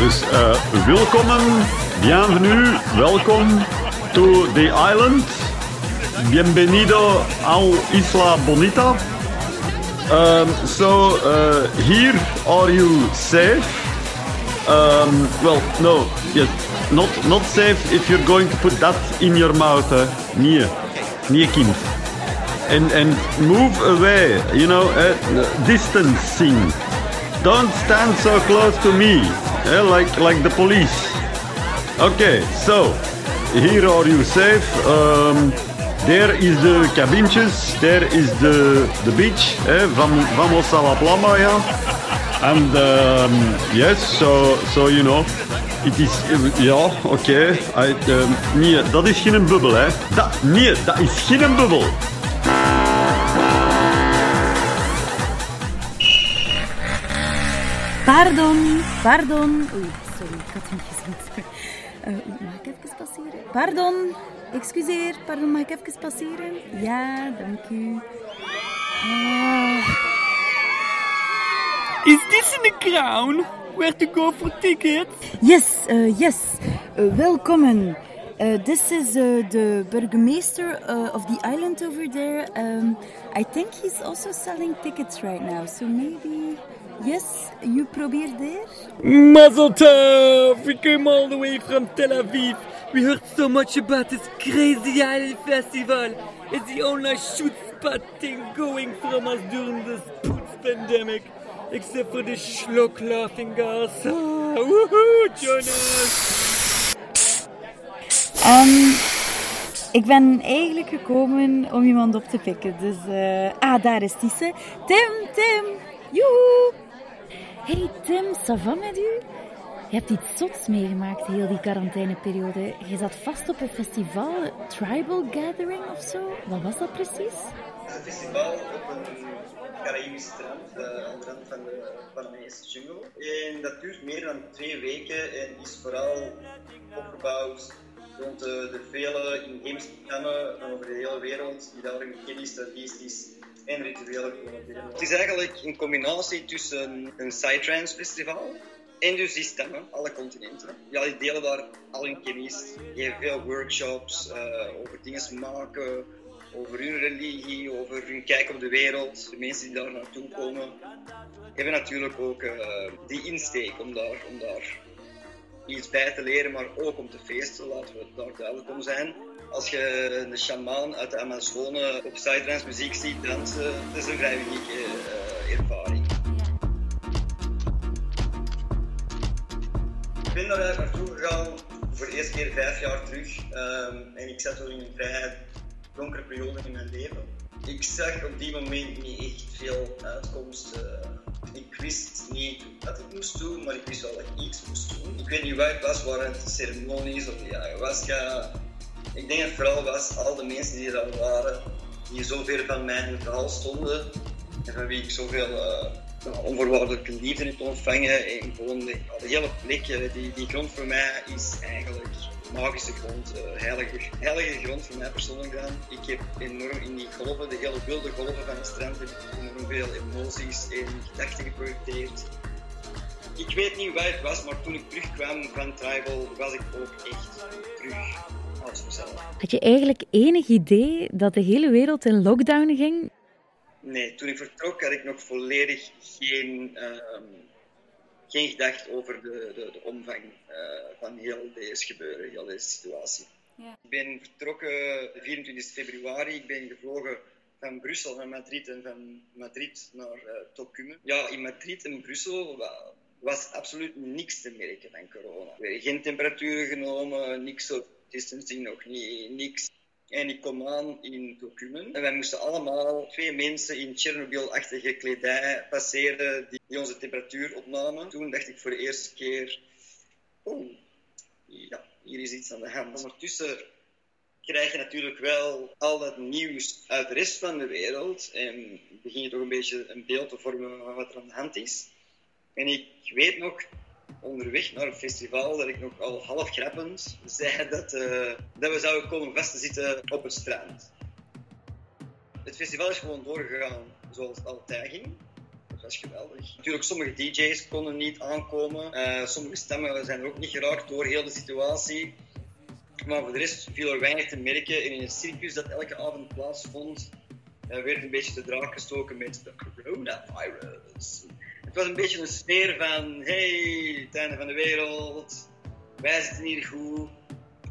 Dus uh, welkom, bienvenue, welkom to the island. Bienvenido al Isla Bonita. Um, so, uh, here are you safe? Um, well, no, yes, not, not safe if you're going to put that in your mouth. Nee, nee kind. And, and move away, you know, uh, distancing. Don't stand so close to me, uh, like, like the police. Okay, so, here are you safe. Um, there is the cabintjes, there is the, the beach, eh, vamos a la playa. And um, yes, so, so you know, it is, ja, oké. Okay. Um, nee, dat is geen bubbel, hè. Dat, nee, dat is geen bubbel. Pardon, pardon. Oei, sorry, ik had hem gezien. Uh, mag ik even passeren? Pardon, excuseer, pardon, mag ik even passeren? Ja, dank u. Uh... Is this in the crown? Where to go for tickets? Yes, uh, yes. Uh, welcome. Uh, this is uh, the burgemeester uh, of the island over there. Um, I think he's also selling tickets right now, so maybe. Yes, you probeer there? Mazel tov! We came all the way from Tel Aviv. We heard so much about this crazy island festival. It's the only shoot spot thing going from us during this pandemic. Except for the schlock laughing gas. Ah, woohoo, Jonas! Um, ik ben eigenlijk gekomen om iemand op te pikken. Dus, uh, ah, daar is Tisse. Tim, Tim, joehoe! Hey Tim, ça va met u? Je hebt iets zots meegemaakt heel die quarantaineperiode. Je zat vast op een festival, Tribal Gathering of zo. Wat was dat precies? Een festival op een Caraïbisch strand uh, aan de rand van de Panamese jungle. En dat duurt meer dan twee weken en is vooral opgebouwd rond de, de vele inheemse stammen over de hele wereld die daar een kennis, tradities en rituelen komen Het is eigenlijk een combinatie tussen een Psytrance festival en dus die stemmen, alle continenten. Ja, die delen daar al hun kennis, geven veel workshops uh, over dingen maken, over hun religie, over hun kijk op de wereld. De mensen die daar naartoe komen, hebben natuurlijk ook uh, die insteek om daar, om daar iets bij te leren, maar ook om te feesten, laten we daar duidelijk om zijn. Als je de shamaan uit de Amazone op psytrance muziek ziet dansen, dat is een vrij unieke uh, ervaring. Ik ben daar naartoe gegaan voor de eerste keer vijf jaar terug um, en ik zat toen in een vrij donkere periode in mijn leven. Ik zag op die moment niet echt veel uitkomst. Uh, ik wist niet wat ik moest doen, maar ik wist wel dat ik iets moest doen. Ik weet niet wat het was, waren het ceremonies of de ayahuasca. Ik denk het vooral was al de mensen die er al waren, die zoveel van mijn verhaal stonden en van wie ik zoveel uh, onvoorwaardelijke liefde heb ontvangen. En gewoon de, de hele plek, die, die grond voor mij is eigenlijk magische grond, uh, heilige, heilige grond voor mij persoonlijk dan. Ik heb enorm in die golven, de hele wilde golven van het strand, heb ik enorm veel emoties en gedachten geprojecteerd. Ik weet niet waar het was, maar toen ik terugkwam van Tribal was ik ook echt terug als mezelf. Had je eigenlijk enig idee dat de hele wereld in lockdown ging? Nee, toen ik vertrok had ik nog volledig geen... Uh, geen gedacht over de, de, de omvang uh, van heel deze gebeuren, heel deze situatie. Ja. Ik ben vertrokken 24 februari. Ik ben gevlogen van Brussel naar Madrid en van Madrid naar uh, Tocumen. Ja, in Madrid en Brussel was absoluut niks te merken van corona. Geen temperaturen genomen, niks social distancing nog niet, niks. En ik kom aan in Tocumen. En wij moesten allemaal twee mensen in Chernobyl-achtige kledij passeren die onze temperatuur opnamen. Toen dacht ik voor de eerste keer, oh, ja, hier is iets aan de hand. Ondertussen krijg je natuurlijk wel al dat nieuws uit de rest van de wereld. En begin je toch een beetje een beeld te vormen van wat er aan de hand is. En ik weet nog, onderweg naar het festival dat ik nog al half grappend zei dat, uh, dat we zouden komen vast te zitten op het strand. Het festival is gewoon doorgegaan zoals het altijd ging. dat was geweldig. Natuurlijk, sommige DJ's konden niet aankomen. Uh, sommige stemmen zijn er ook niet geraakt door heel de situatie. Maar voor de rest viel er weinig te merken. in een circus dat elke avond plaatsvond, uh, werd een beetje te draak gestoken met de coronavirus. Het was een beetje een sfeer van: hey, het einde van de wereld, wij zitten hier goed.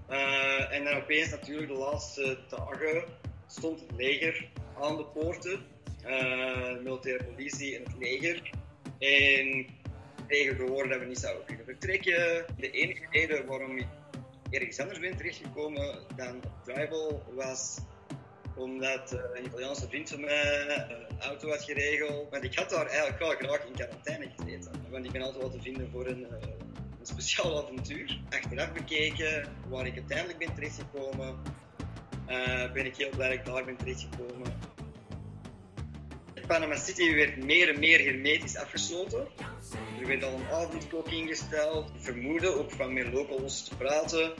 Uh, en dan opeens, natuurlijk, de laatste dagen stond het leger aan de poorten, de militaire politie en het leger. En tegen gehoord dat we niet zouden kunnen vertrekken. De enige reden waarom ik ergens anders ben terechtgekomen dan op Tribal was omdat uh, een Italiaanse vriend van mij een auto had geregeld. Want ik had daar eigenlijk wel graag in quarantaine gezeten. Want ik ben altijd wel te vinden voor een, uh, een speciaal avontuur. Achteraf bekeken, waar ik uiteindelijk ben terechtgekomen, ben ik heel blij dat ik daar ben terechtgekomen. Panama City werd meer en meer hermetisch afgesloten. Er werd al een avondklok ingesteld. Ik vermoedde, ook van meer locals te praten,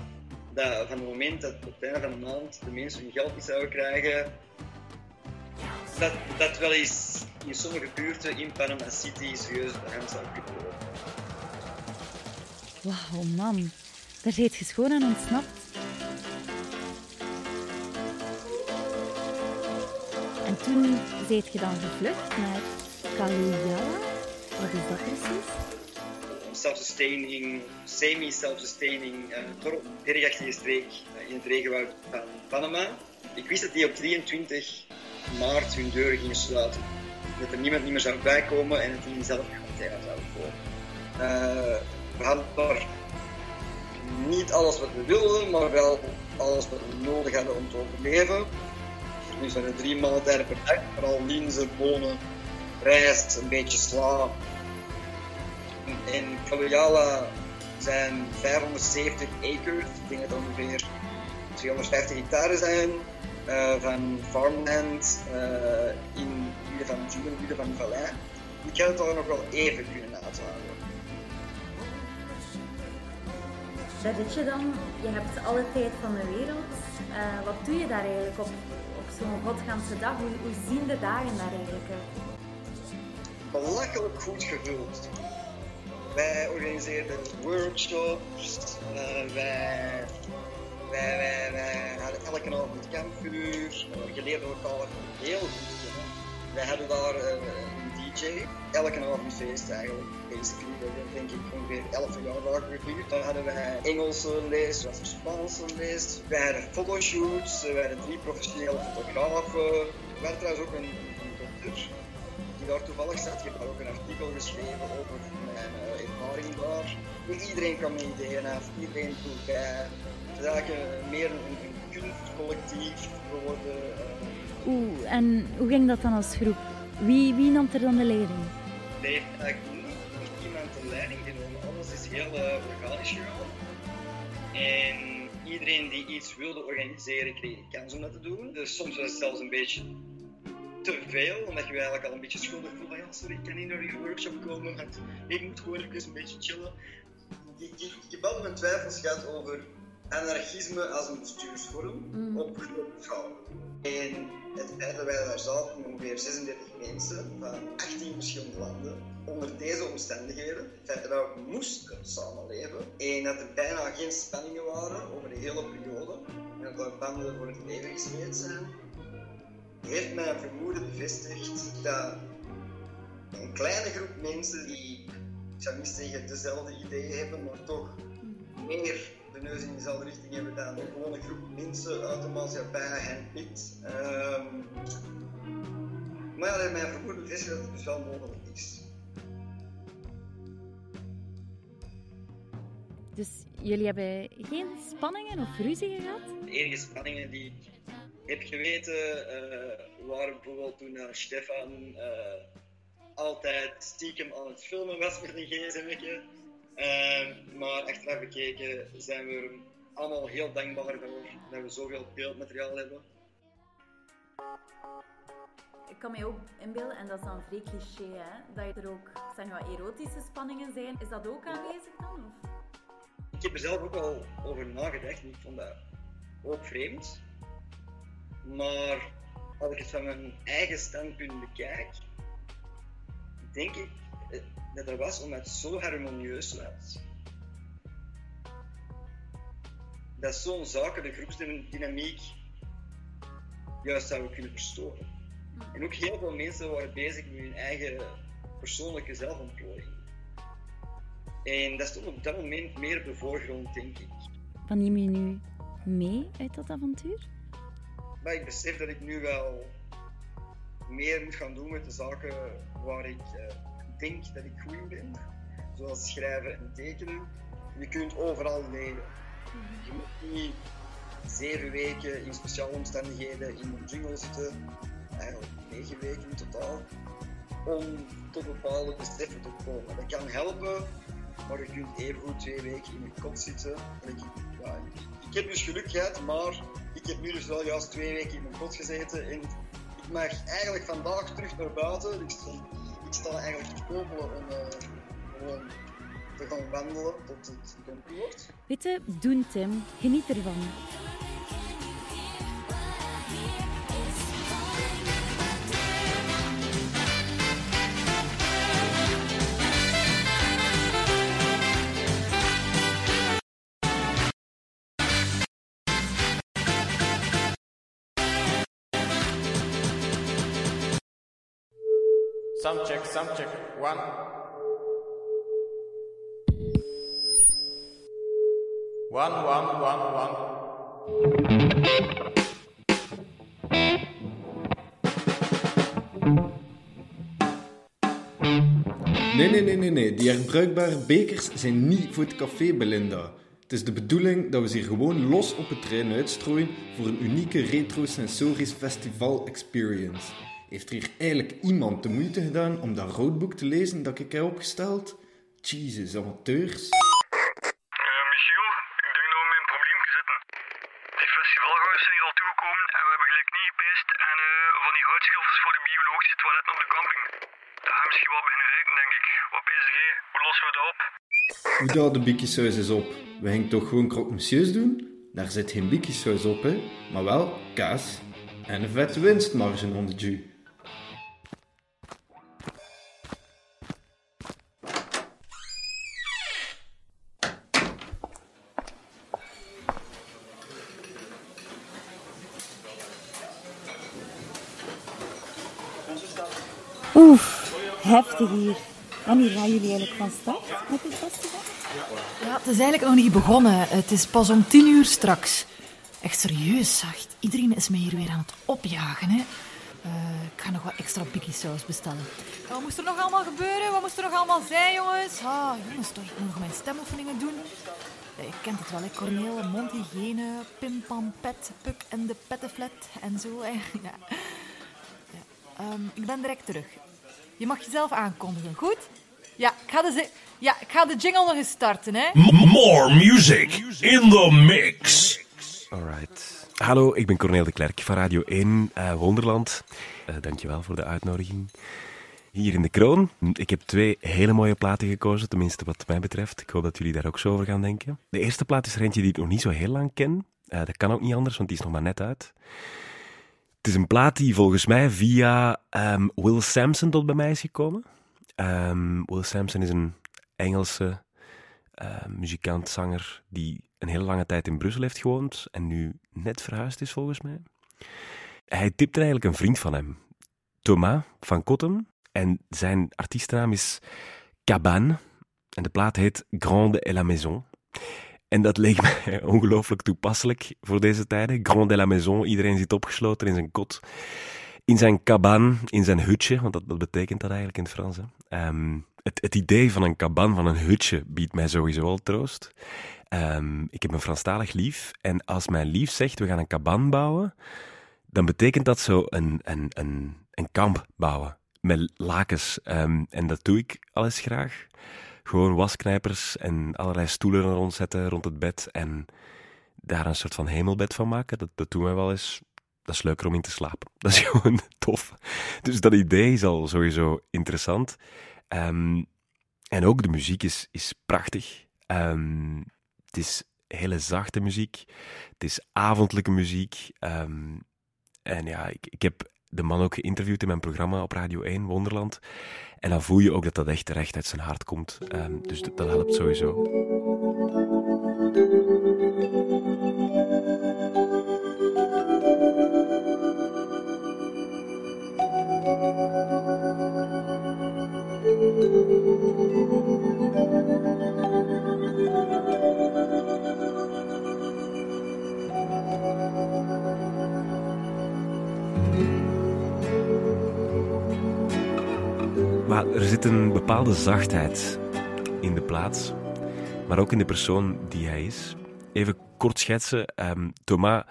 dat van het moment dat op het einde van de maand de mensen hun geld niet zouden krijgen, dat, dat wel eens in sommige buurten in Panama City serieus de hand zou kunnen lopen. Wauw, man. Daar zit je schoon aan ontsnapt. En toen zijt je dan gevlucht naar Kaluyala. Wat is dat precies? Self-sustaining, semi-self-sustaining uh, dorp, bergachtige streek uh, in het regenwoud van Panama. Ik wist dat die op 23 maart hun deuren gingen sluiten. Dat er niemand niet meer zou bijkomen en dat die zelf quarantaine zouden komen. Uh, we hadden daar niet alles wat we wilden, maar wel alles wat we nodig hadden om te overleven. Nu zijn er drie maaltijden per dag, vooral linzen, bonen, rijst, een beetje sla. In Kaluyala zijn 570 acres, ik denk dat het ongeveer 250 hectare zijn, uh, van farmland uh, in het midden van June, midden van vallei. Ik had het al nog wel even kunnen uithouden. Daar zit je dan, je hebt alle tijd van de wereld. Uh, wat doe je daar eigenlijk op, op zo'n godganse dag? Hoe, hoe zien de dagen daar eigenlijk uit? Belachelijk goed gevuld. Wij organiseerden workshops, uh, wij, wij, wij, hadden elke avond kampvuur, geleerde elkaar heel goed. Wij hadden daar een DJ, elke avond feest eigenlijk. Basically, we denk ik ongeveer 11 verjaardagen gevierd. Dan hadden wij Engelse les, Spaanse les. Wij hadden fotoshoots, we hadden drie professionele fotografen. We hadden trouwens ook een, een dokter die daar toevallig zat. Je hebt ook een artikel geschreven over mijn Niet iedereen ideeën af, iedereen droeg bij. Het is eigenlijk een, meer een, kunstcollectief geworden. Uh. Oeh, en hoe ging dat dan als groep? Wie, wie nam er dan de leiding? Er heeft eigenlijk niet iemand de leiding genomen. Alles is heel uh, organisch gegaan. En iedereen die iets wilde organiseren, kreeg kans om dat te doen. Dus soms was het zelfs een beetje te veel, omdat je je eigenlijk al een beetje schuldig voelde. Ja, sorry, ik kan niet naar je workshop komen, want ik moet gewoon even een beetje chillen. Ik, ik, ik heb altijd mijn twijfels gehad over anarchisme als een bestuursvorm mm. op grote schaal. En het feit dat wij daar zaten, ongeveer 36 mensen van 18 verschillende landen, onder deze omstandigheden, het feit dat we moesten samenleven en dat er bijna geen spanningen waren over de hele periode en dat er banden voor het leven gesmeed zijn, heeft mijn vermoeden bevestigd dat een kleine groep mensen die, ik zou niet zeggen dezelfde ideeën hebben, maar toch meer de neus in dezelfde richting hebben dan een groep mensen uit de maatschappij handpikt. Um, maar ja, dat heeft mijn vermoeden bevestigd dat het dus wel mogelijk is. Dus jullie hebben geen spanningen of ruzie gehad? De enige spanningen die ik heb geweten uh, waren bijvoorbeeld toen uh, Stefan uh, altijd stiekem aan het filmen was met een gsm'tje. Uh, maar achteraf bekeken zijn we er allemaal heel dankbaar voor dat we zoveel beeldmateriaal hebben. Ik kan mij ook inbeelden, en dat is dan vrij cliché, hè, dat er ook zeg maar, erotische spanningen zijn. Is dat ook aanwezig dan? Of? Ik heb er zelf ook al over nagedacht en ik vond dat ook vreemd. Maar als ik het van mijn eigen standpunt bekijk, denk ik eh, dat er was omdat het zo harmonieus was. Dat zo'n zaken de groepsdynamiek juist zouden kunnen verstoren. En ook heel veel mensen waren bezig met hun eigen persoonlijke zelfontplooiing. En dat stond op dat moment meer op de voorgrond, denk ik. Wat neem je nu mee uit dat avontuur? Maar ik besef dat ik nu wel meer moet gaan doen met de zaken waar ik uh, denk dat ik goed in ben. Zoals schrijven en tekenen. Je kunt overal leren. Je moet niet zeven weken in speciale omstandigheden in een jungle zitten. Eigenlijk negen weken in totaal. Om tot bepaalde beseffen te komen. Dat kan helpen, maar je kunt even goed twee weken in een kot zitten. Ik, ja, ik heb dus geluk gehad, maar ik heb nu dus wel juist twee weken in mijn kot gezeten. En ik mag eigenlijk vandaag terug naar buiten. Ik sta, eigenlijk te popelen om gewoon te gaan wandelen tot het donker wordt. Witte, doen Tim. Geniet ervan. Sound check, sound check. One. One, one, one, one. Nee, nee, nee, nee, nee. Die herbruikbare bekers zijn niet voor het café Belinda. Het is de bedoeling dat we ze gewoon los op het trein uitstrooien voor een unieke retrosensorisch festival experience. Heeft er hier eigenlijk iemand de moeite gedaan om dat roadbook te lezen dat ik heb opgesteld? Jesus, amateurs. Uh, Michiel, ik denk dat we met een probleempje zitten. Die festivalgangers zijn hier al toegekomen en we hebben gelijk niet gepijst en uh, van die houtschilfers voor de biologische toiletten op de camping. Dat gaan we misschien wel beginnen rijken, denk ik. Wat bezig, hè? Hoe lossen we dat op? Hoe dat de bikiesaus is op? We gingen toch gewoon croque monsieurs doen? Daar zit geen bikiesaus op, hè? Maar wel kaas en een vette winstmarge onder de jus. Oef, heftig hier. Wanneer gaan jullie eigenlijk van start met dit festival? Ja, het is eigenlijk nog niet begonnen. Het is pas om tien uur straks. Echt serieus, zacht. Iedereen is mij hier weer aan het opjagen, hè. Uh, ik ga nog wat extra pikkie saus bestellen. Wat moest er nog allemaal gebeuren? Wat moest er nog allemaal zijn, jongens? Ah, jongens, toch, ik moet nog mijn stemoefeningen doen. Ja, je kent het wel, hè. Corneel, mondhygiëne, pim, pam, pet, puk en de pettenflat en zo, hè. Ja. Um, ik ben direct terug. Je mag jezelf aankondigen, goed? Ja, ik ga de, ja, ik ga de jingle nog eens starten, hè. More music in the mix. Alright. Hallo, ik ben Corneel de Klerk van Radio 1 uh, Wonderland. Uh, dankjewel voor de uitnodiging. Hier in de kroon. Ik heb twee hele mooie platen gekozen, tenminste wat mij betreft. Ik hoop dat jullie daar ook zo over gaan denken. De eerste plaat is er eentje die ik nog niet zo heel lang ken. Uh, dat kan ook niet anders, want die is nog maar net uit. Het is een plaat die volgens mij via um, Will Sampson tot bij mij is gekomen. Um, Will Sampson is een Engelse muzikant, zanger, die een hele lange tijd in Brussel heeft gewoond en nu net verhuisd is volgens mij. Hij tipte eigenlijk een vriend van hem, Thomas van Cottem. En zijn artiestennaam is Cabane. En de plaat heet Grande et la Maison. En dat leek mij ongelooflijk toepasselijk voor deze tijden. Grande et la Maison, iedereen zit opgesloten in zijn kot. In zijn cabane, in zijn hutje, want dat, dat betekent dat eigenlijk in het Frans. Um, het, het, idee van een cabane, van een hutje, biedt mij sowieso al troost. Um, ik heb een Franstalig lief. En als mijn lief zegt, we gaan een kaban bouwen, dan betekent dat zo een, een, een, een kamp bouwen. Met lakens. Um, en dat doe ik alles graag. Gewoon wasknijpers en allerlei stoelen rond zetten rond het bed. En daar een soort van hemelbed van maken. Dat, dat doen wij wel eens. Dat is leuker om in te slapen. Dat is gewoon tof. Dus dat idee is al sowieso interessant. Um, en ook de muziek is, is prachtig. Um, het is hele zachte muziek. Het is avondelijke muziek. Um, en ja, ik, ik heb de man ook geïnterviewd in mijn programma op Radio 1, Wonderland. En dan voel je ook dat dat echt recht uit zijn hart komt. Ehm, dus dat, dat helpt sowieso. Zit een bepaalde zachtheid in de plaats, maar ook in de persoon die hij is. Even kort schetsen. ehm, Thomas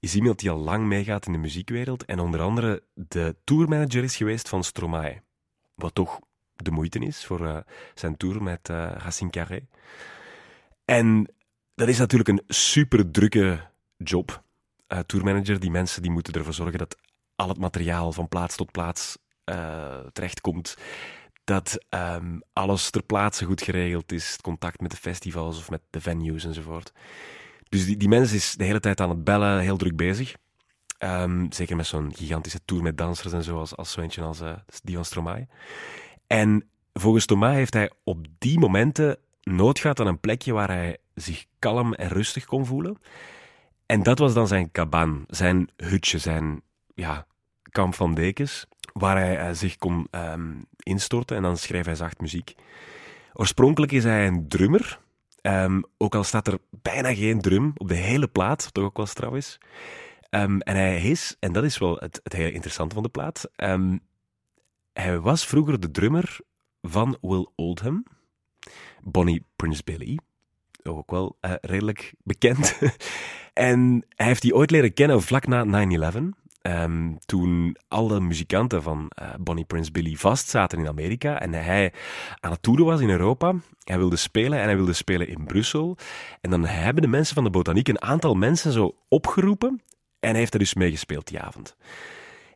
is iemand die al lang meegaat in de muziekwereld en onder andere de tourmanager is geweest van Stromae. Wat toch de moeite is voor eh, zijn tour met eh Racine Carré. En dat is natuurlijk een super drukke job. Eh tourmanager, die mensen die moeten ervoor zorgen dat al het materiaal van plaats tot plaats terechtkomt. Dat ehm, alles ter plaatse goed geregeld is. Het contact met de festivals of met de venues enzovoort. Dus die, die mens is de hele tijd aan het bellen, heel druk bezig. Ehm, zeker met zo'n gigantische tour met dansers en zo, als, als zo als eh, die van Stromae. En volgens Thomas heeft hij op die momenten nood gehad aan een plekje waar hij zich kalm en rustig kon voelen. En dat was dan zijn kaban, zijn hutje, zijn ja, kamp van dekens, waar hij eh, zich kon ehm, instorten en dan schreef hij zacht muziek. Oorspronkelijk is hij een drummer, ehm, ook al staat er bijna geen drum op de hele plaat, wat toch ook wel straf is. Ehm, en hij is, en dat is wel het, het hele interessante van de plaat, hij was vroeger de drummer van Will Oldham, Bonnie Prince Billy, ook wel eh, redelijk bekend. en hij heeft die ooit leren kennen vlak na 9-11. Ehm, toen alle muzikanten van eh, Bonnie Prince Billy vastzaten in Amerika en hij aan het toeren was in Europa. Hij wilde spelen en hij wilde spelen in Brussel. En dan hebben de mensen van de botaniek een aantal mensen zo opgeroepen en hij heeft er dus meegespeeld die avond.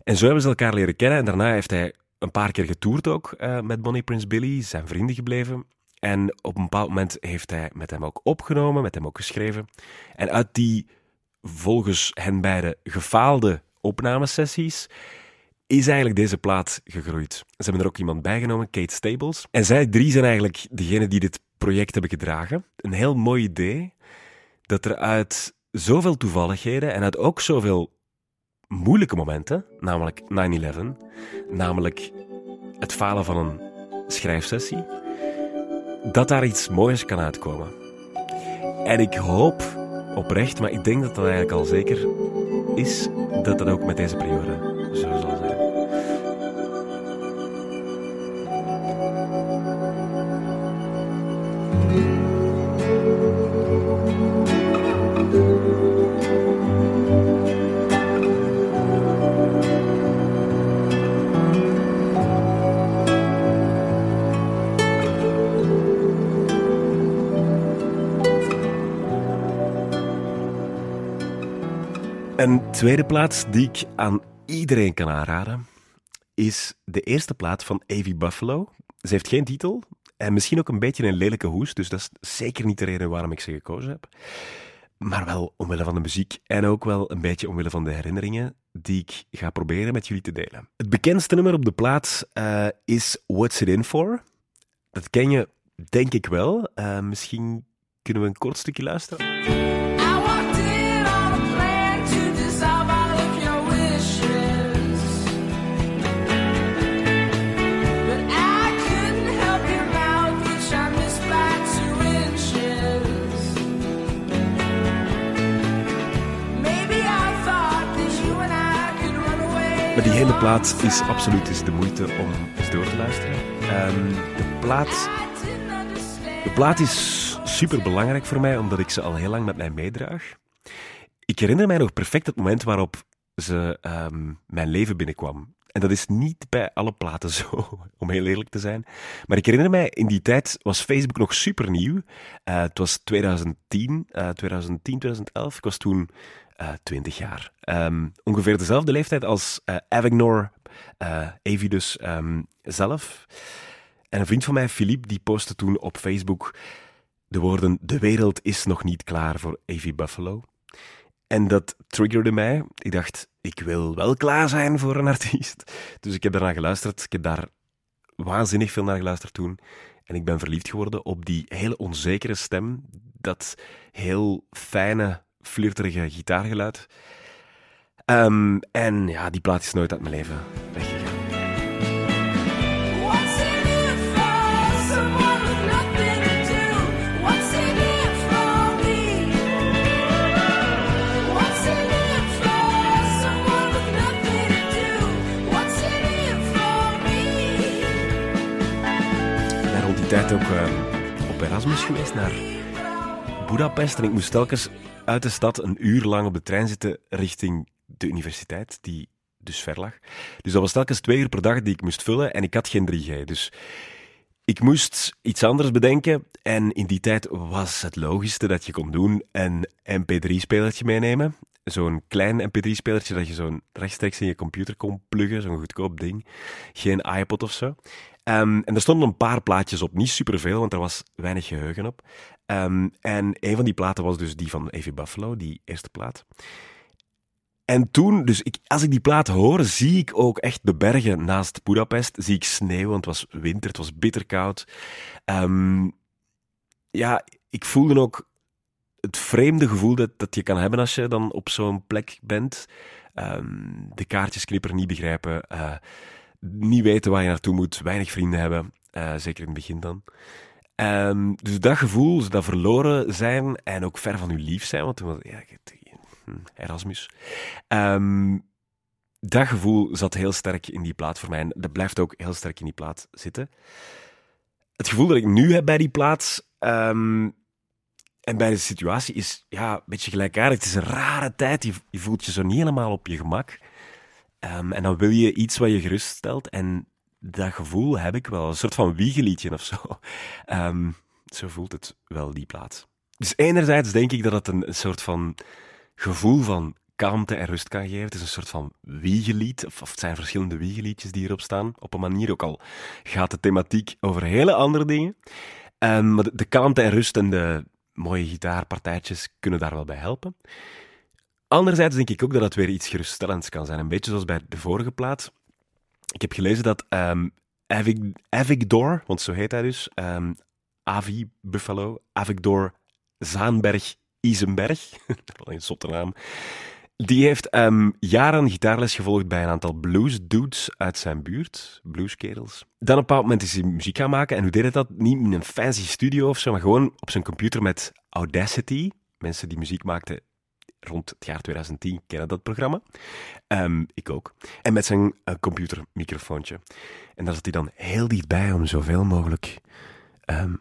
En zo hebben ze elkaar leren kennen en daarna heeft hij een paar keer getoerd ook eh, met Bonnie Prince Billy, zijn vrienden gebleven. En op een bepaald moment heeft hij met hem ook opgenomen, met hem ook geschreven. En uit die volgens hen beiden gefaalde opnamesessies is eigenlijk deze plaat gegroeid. Ze hebben er ook iemand bijgenomen, Kate Stables. En zij drie zijn eigenlijk degenen die dit project hebben gedragen. Een heel mooi idee dat er uit zoveel toevalligheden en uit ook zoveel moeilijke momenten, namelijk 9-11, namelijk het falen van een schrijfsessie, dat daar iets moois kan uitkomen. En ik hoop oprecht, maar ik denk dat dat eigenlijk al zeker is, dat dat ook met deze periode zo zal zijn. Een tweede plaats die ik aan iedereen kan aanraden, is de eerste plaat van Avie Buffalo. Ze heeft geen titel en misschien ook een beetje een lelijke hoes, dus dat is zeker niet de reden waarom ik ze gekozen heb. Maar wel omwille van de muziek en ook wel een beetje omwille van de herinneringen die ik ga proberen met jullie te delen. Het bekendste nummer op de plaat eh, is What's It In For. Dat ken je denk ik wel. Eh, misschien kunnen we een kort stukje luisteren. Maar die hele plaat is absoluut is de moeite om eens door te luisteren. Ehm, de, plaat, de plaat is super belangrijk voor mij, omdat ik ze al heel lang met mij meedraag. Ik herinner mij nog perfect het moment waarop ze ehm, mijn leven binnenkwam. En dat is niet bij alle platen zo, om heel eerlijk te zijn. Maar ik herinner mij, in die tijd was Facebook nog super nieuw. het was 2010, eh 2010, 2011. Ik was toen eh 20 jaar. Ehm, ongeveer dezelfde leeftijd als eh Avignor, eh Avi dus ehm, zelf. En een vriend van mij, Philippe, die postte toen op Facebook de woorden: De wereld is nog niet klaar voor Avi Buffalo. En dat triggerde mij. Ik dacht, ik wil wel klaar zijn voor een artiest. Dus ik heb daarna geluisterd. Ik heb daar waanzinnig veel naar geluisterd toen. En ik ben verliefd geworden op die hele onzekere stem. Dat heel fijne, flirterige gitaargeluid. Ehm, en ja, die plaat is nooit uit mijn leven weggegaan. Ik ben rond die tijd ook eh, op Erasmus geweest naar Budapest. En ik moest telkens uit de stad een uur lang op de trein zitten richting de universiteit, die dus ver lag. Dus dat was telkens twee uur per dag die ik moest vullen en ik had geen 3G. Dus ik moest iets anders bedenken en in die tijd was het logischste dat je kon doen een mp3-spelertje meenemen. Zo'n klein mp3-spelertje dat je zo'n rechtstreeks in je computer kon pluggen, zo'n goedkoop ding. Geen iPod of zo. Ehm, en er stonden een paar plaatjes op, niet superveel, want er was weinig geheugen op. Ehm, en een van die platen was dus die van Evie Buffalo, die eerste plaat. En toen, dus ik, als ik die plaat hoor, zie ik ook echt de bergen naast Budapest. Zie ik sneeuw, want het was winter, het was bitterkoud. Ehm, ja, ik voelde ook het vreemde gevoel dat, dat je kan hebben als je dan op zo'n plek bent. De kaartjes knipperen, niet begrijpen. eh, niet weten waar je naartoe moet. Weinig vrienden hebben. eh, zeker in het begin dan. Ehm, dus dat gevoel, dat verloren zijn en ook ver van je lief zijn, want toen was ja, hm, Erasmus. Ehm, dat gevoel zat heel sterk in die plaat voor mij en dat blijft ook heel sterk in die plaat zitten. Het gevoel dat ik nu heb bij die plaat ehm, en bij de situatie is ja, een beetje gelijkaardig. Het is een rare tijd, je, je voelt je zo niet helemaal op je gemak. Ehm, en dan wil je iets wat je geruststelt en dat gevoel heb ik wel. Een soort van wiegeliedje of zo. Ehm, zo voelt het wel, die plaat. Dus enerzijds denk ik dat het een, soort van gevoel van kalmte en rust kan geven. Het is een soort van wiegelied, of, of het zijn verschillende wiegeliedjes die erop staan. Op een manier ook al gaat de thematiek over hele andere dingen. Ehm, maar de, de kalmte en rust en de mooie gitaarpartijtjes kunnen daar wel bij helpen. Anderzijds denk ik ook dat het weer iets geruststellends kan zijn. Een beetje zoals bij de vorige plaat. Ik heb gelezen dat Avic, Avigdor, want zo heet hij dus, ehm Avi Buffalo, Avigdor Zaanberg Isenberg, een zotte naam, die heeft ehm, jaren gitaarles gevolgd bij een aantal blues dudes uit zijn buurt, blueskerels. Dan op een bepaald moment is hij muziek gaan maken en hoe deed hij dat? Niet in een fancy studio of zo, maar gewoon op zijn computer met Audacity. Mensen die muziek maakten rond het jaar 2010 kennen dat programma. Ehm, ik ook. En met zijn eh, computermicrofoontje. En daar zat hij dan heel dichtbij om zoveel mogelijk ehm,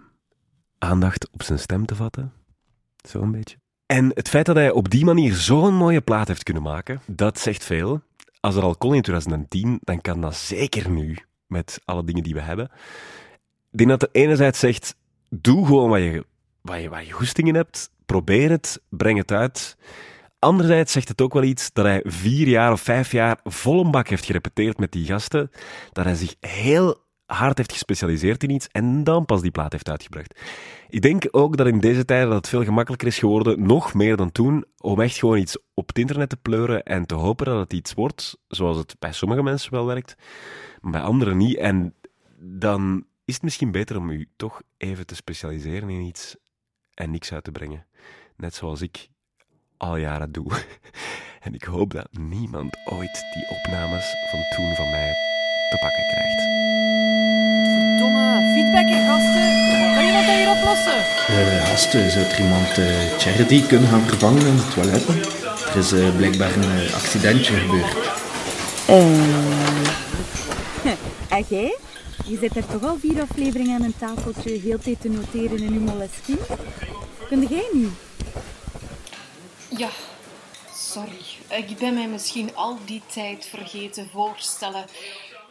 aandacht op zijn stem te vatten. Zo een beetje. En het feit dat hij op die manier zo'n mooie plaat heeft kunnen maken, dat zegt veel. Als er al kon in 2010, dan kan dat zeker nu, met alle dingen die we hebben. Ik denk dat het enerzijds zegt, doe gewoon wat je, wat je, waar je goesting in hebt, probeer het, breng het uit. Anderzijds zegt het ook wel iets dat hij vier jaar of vijf jaar vol een bak heeft gerepeteerd met die gasten, dat hij zich heel hard heeft gespecialiseerd in iets en dan pas die plaat heeft uitgebracht. Ik denk ook dat in deze tijden dat het veel gemakkelijker is geworden, nog meer dan toen, om echt gewoon iets op het internet te pleuren en te hopen dat het iets wordt, zoals het bij sommige mensen wel werkt, maar bij anderen niet. En dan is het misschien beter om u toch even te specialiseren in iets en niks uit te brengen. Net zoals ik al jaren doe. En ik hoop dat niemand ooit die opnames van toen van mij te pakken krijgt. Domme feedback, hè, gasten. Kan iemand dat hier oplossen? Eh, gasten, zou er iemand eh Charity kunnen gaan vervangen in de toiletten? Er is eh, blijkbaar een eh, accidentje gebeurd. En jij? Je zit er toch al vier afleveringen aan een tafeltje heel tijd te noteren in uw moleskine? Kun jij niet? Ja, sorry. Ik ben mij misschien al die tijd vergeten voorstellen.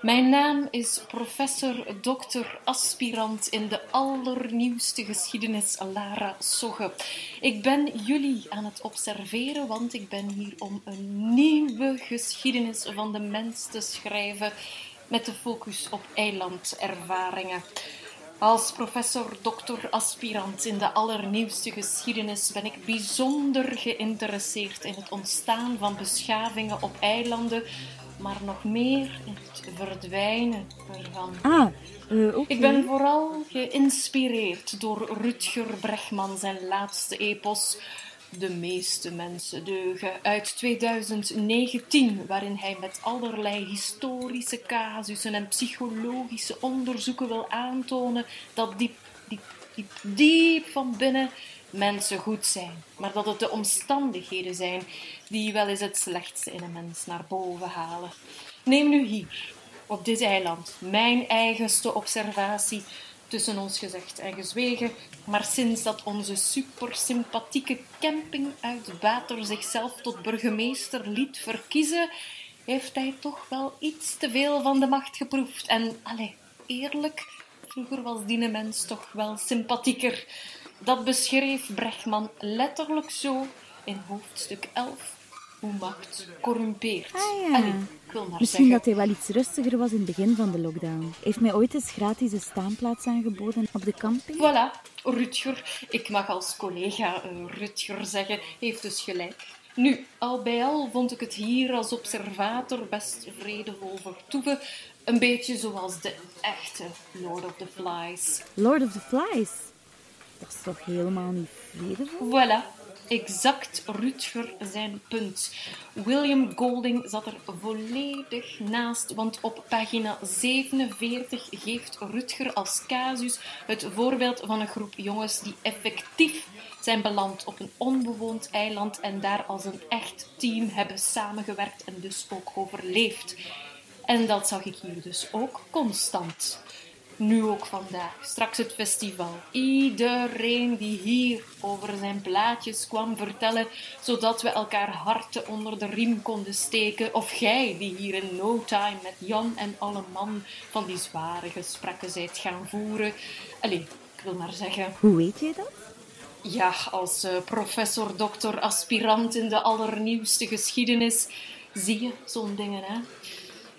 Mijn naam is professor dokter aspirant in de allernieuwste geschiedenis Lara Sogge. Ik ben jullie aan het observeren, want ik ben hier om een nieuwe geschiedenis van de mens te schrijven met de focus op eilandervaringen. Als professor dokter aspirant in de allernieuwste geschiedenis ben ik bijzonder geïnteresseerd in het ontstaan van beschavingen op eilanden, maar nog meer in het verdwijnen ervan. Ah, oké. Ik ben vooral geïnspireerd door Rutger Bregman zijn laatste epos De meeste mensen deugen uit 2019, waarin hij met allerlei historische casussen en psychologische onderzoeken wil aantonen dat diep, diep, diep, diep van binnen mensen goed zijn, maar dat het de omstandigheden zijn die wel eens het slechtste in een mens naar boven halen. Neem nu hier, op dit eiland, mijn eigenste observatie, tussen ons gezegd en gezwegen, maar sinds dat onze supersympathieke camping uit Water zichzelf tot burgemeester liet verkiezen, heeft hij toch wel iets te veel van de macht geproefd. En, allee, eerlijk, vroeger was die mens toch wel sympathieker. Dat beschreef Bregman letterlijk zo in hoofdstuk 11 hoe macht corrumpeert. Ah, ja. Allee, ik wil maar Misschien zeggen. dat hij wel iets rustiger was in het begin van de lockdown. Heeft mij ooit eens gratis een staanplaats aangeboden op de camping. Voilà, Rutger, ik mag als collega eh, Rutger zeggen, heeft dus gelijk. Nu, al bij al vond ik het hier als observator best vredevol vertoeven. Een beetje zoals de echte Lord of the Flies. Lord of the Flies. Dat is toch helemaal niet vredevol? Voilà, exact Rutger zijn punt. William Golding zat er volledig naast, want op pagina 47 geeft Rutger als casus het voorbeeld van een groep jongens die effectief zijn beland op een onbewoond eiland en daar als een echt team hebben samengewerkt en dus ook overleefd. En dat zag ik hier dus ook constant. Nu ook vandaag, straks het festival. Iedereen die hier over zijn plaatjes kwam vertellen, zodat we elkaar harten onder de riem konden steken. Of jij die hier in no time met Jan en alle man van die zware gesprekken zijt gaan voeren. Allee, ik wil maar zeggen, Hoe weet jij dat? ja, als eh, professor, dokter, aspirant in de allernieuwste geschiedenis zie je zo'n dingen, hè.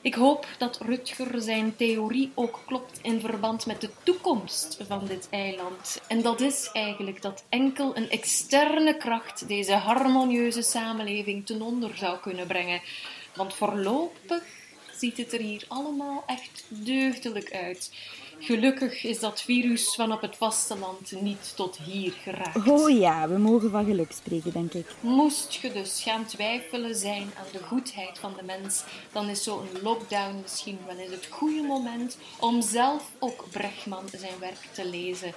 Ik hoop dat Rutger zijn theorie ook klopt in verband met de toekomst van dit eiland. En dat is eigenlijk dat enkel een externe kracht deze harmonieuze samenleving ten onder zou kunnen brengen. Want voorlopig ziet het er hier allemaal echt deugdelijk uit. Gelukkig is dat virus van op het vasteland niet tot hier geraakt. Oh ja, we mogen van geluk spreken, denk ik. Moest je dus gaan twijfelen zijn aan de goedheid van de mens, dan is zo'n lockdown misschien wel eens het goede moment om zelf ook Bregman zijn werk te lezen.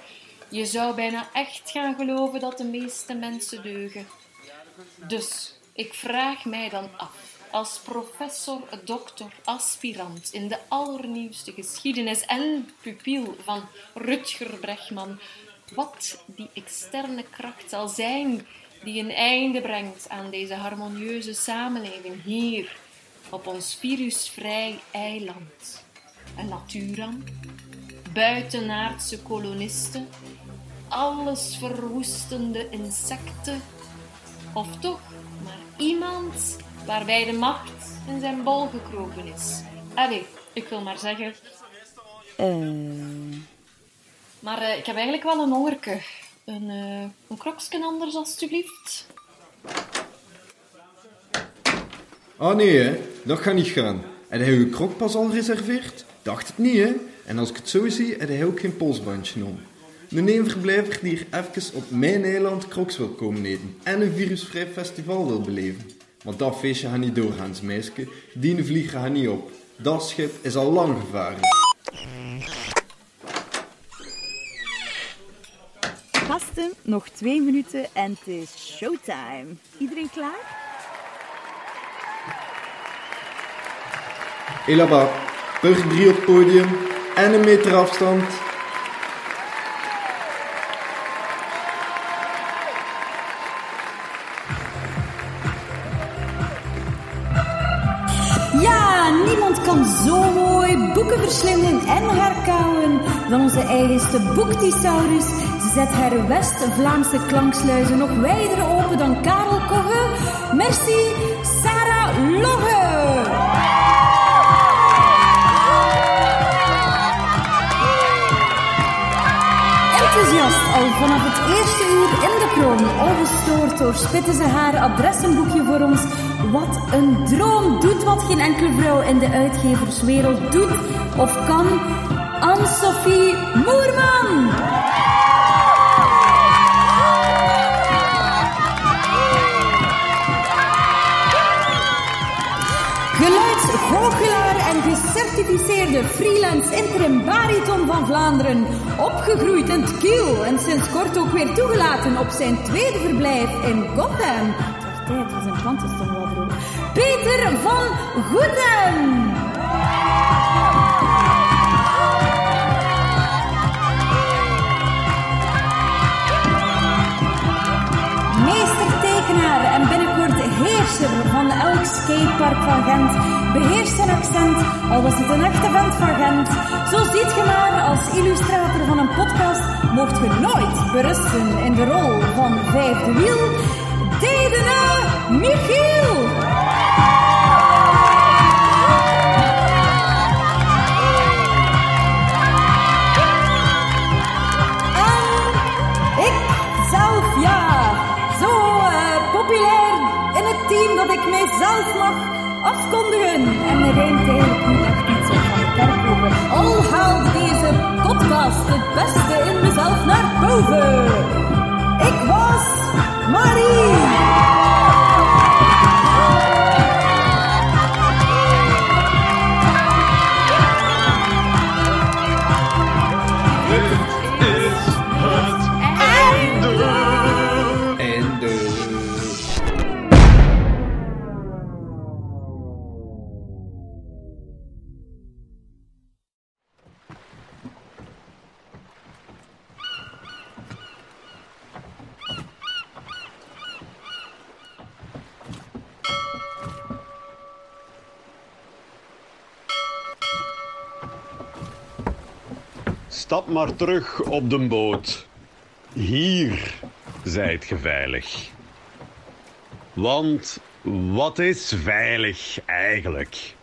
Je zou bijna echt gaan geloven dat de meeste mensen deugen. Dus ik vraag mij dan af, als professor, dokter, aspirant in de allernieuwste geschiedenis en pupiel van Rutger Bregman, wat die externe kracht zal zijn die een einde brengt aan deze harmonieuze samenleving hier op ons virusvrij eiland. Een natuurramp, buitenaardse kolonisten, alles verwoestende insecten, of toch maar iemand waarbij de macht in zijn bol gekropen is. Allee, ik wil maar zeggen, Eh... maar eh, ik heb eigenlijk wel een hongerke. Een, eh een kroksken anders, alstublieft. Ah nee, hè? dat gaat niet gaan. En hij uw krokpas al reserveerd? Dacht het niet, hè? En als ik het zo zie, had hij ook geen polsbandje om. Een eenverblijver die hier even op mijn eiland kroks wil komen eten en een virusvrij festival wil beleven. Want dat feestje gaat niet doorgaans, meisje. Die vliegen gaat niet op. Dat schip is al lang gevaren. Gasten, nog twee minuten en het is showtime. Iedereen klaar? Et là-bas, burger 3 op het podium en een meter afstand. Boeken verslinden en herkauwen dan onze eigenste boektiesaurus. Ze zet haar West-Vlaamse klanksluizen nog wijder open dan Karel Kogge. Merci, Sarah Logge. vanaf het eerste uur in de kroon. Ongestoord doorspitten ze haar adressenboekje voor ons. Wat een droom doet wat geen enkele vrouw in de uitgeverswereld doet of kan. Anne-Sophie Moerman! Gecertificeerde freelance interim bariton van Vlaanderen. Opgegroeid in het Kiel en sinds kort ook weer toegelaten op zijn tweede verblijf in Gotham. Ter tijd een droog. Peter van Goeden! Van elk skatepark van Gent. Beheerst zijn accent, al was het een echte vent van Gent. Zo ziet je maar, als illustrator van een podcast mocht je nooit berusten in de rol van vijfde wiel. Dedena Michiel! Dat ik mijzelf mag afkondigen. En er rijmt eigenlijk niet echt iets op van kerkhoven. Al haalt deze podcast het beste in mezelf naar boven. Ik was Marie. Stap maar terug op de boot. Hier zijt ge veilig. Want wat is veilig eigenlijk?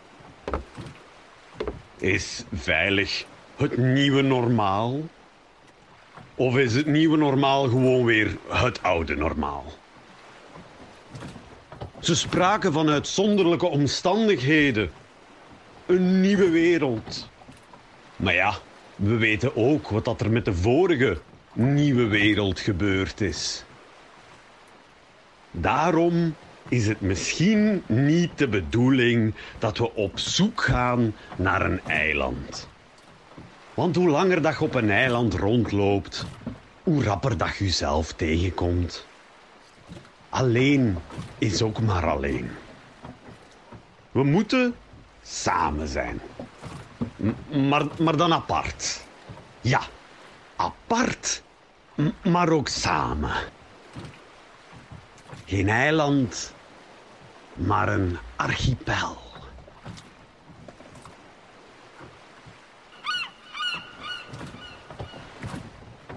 Is veilig het nieuwe normaal? Of is het nieuwe normaal gewoon weer het oude normaal? Ze spraken van uitzonderlijke omstandigheden. Een nieuwe wereld. Maar ja, we weten ook wat dat er met de vorige nieuwe wereld gebeurd is. Daarom is het misschien niet de bedoeling dat we op zoek gaan naar een eiland. Want hoe langer dat je op een eiland rondloopt, hoe rapper dat je jezelf tegenkomt. Alleen is ook maar alleen. We moeten samen zijn. Maar, maar dan apart. Ja, apart, maar ook samen. Geen eiland, maar een archipel.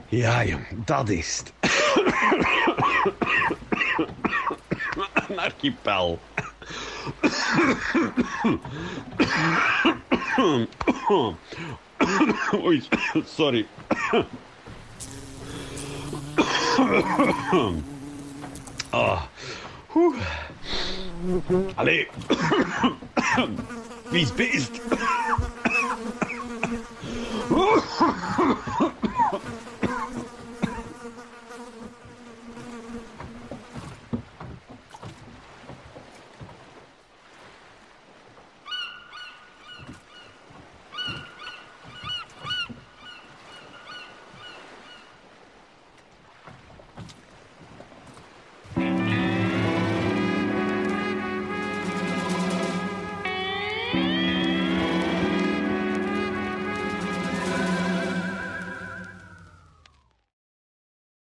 Ja, dat is het. een archipel. Oei, sorry. Ah. Oeh. Allee. Vies beest.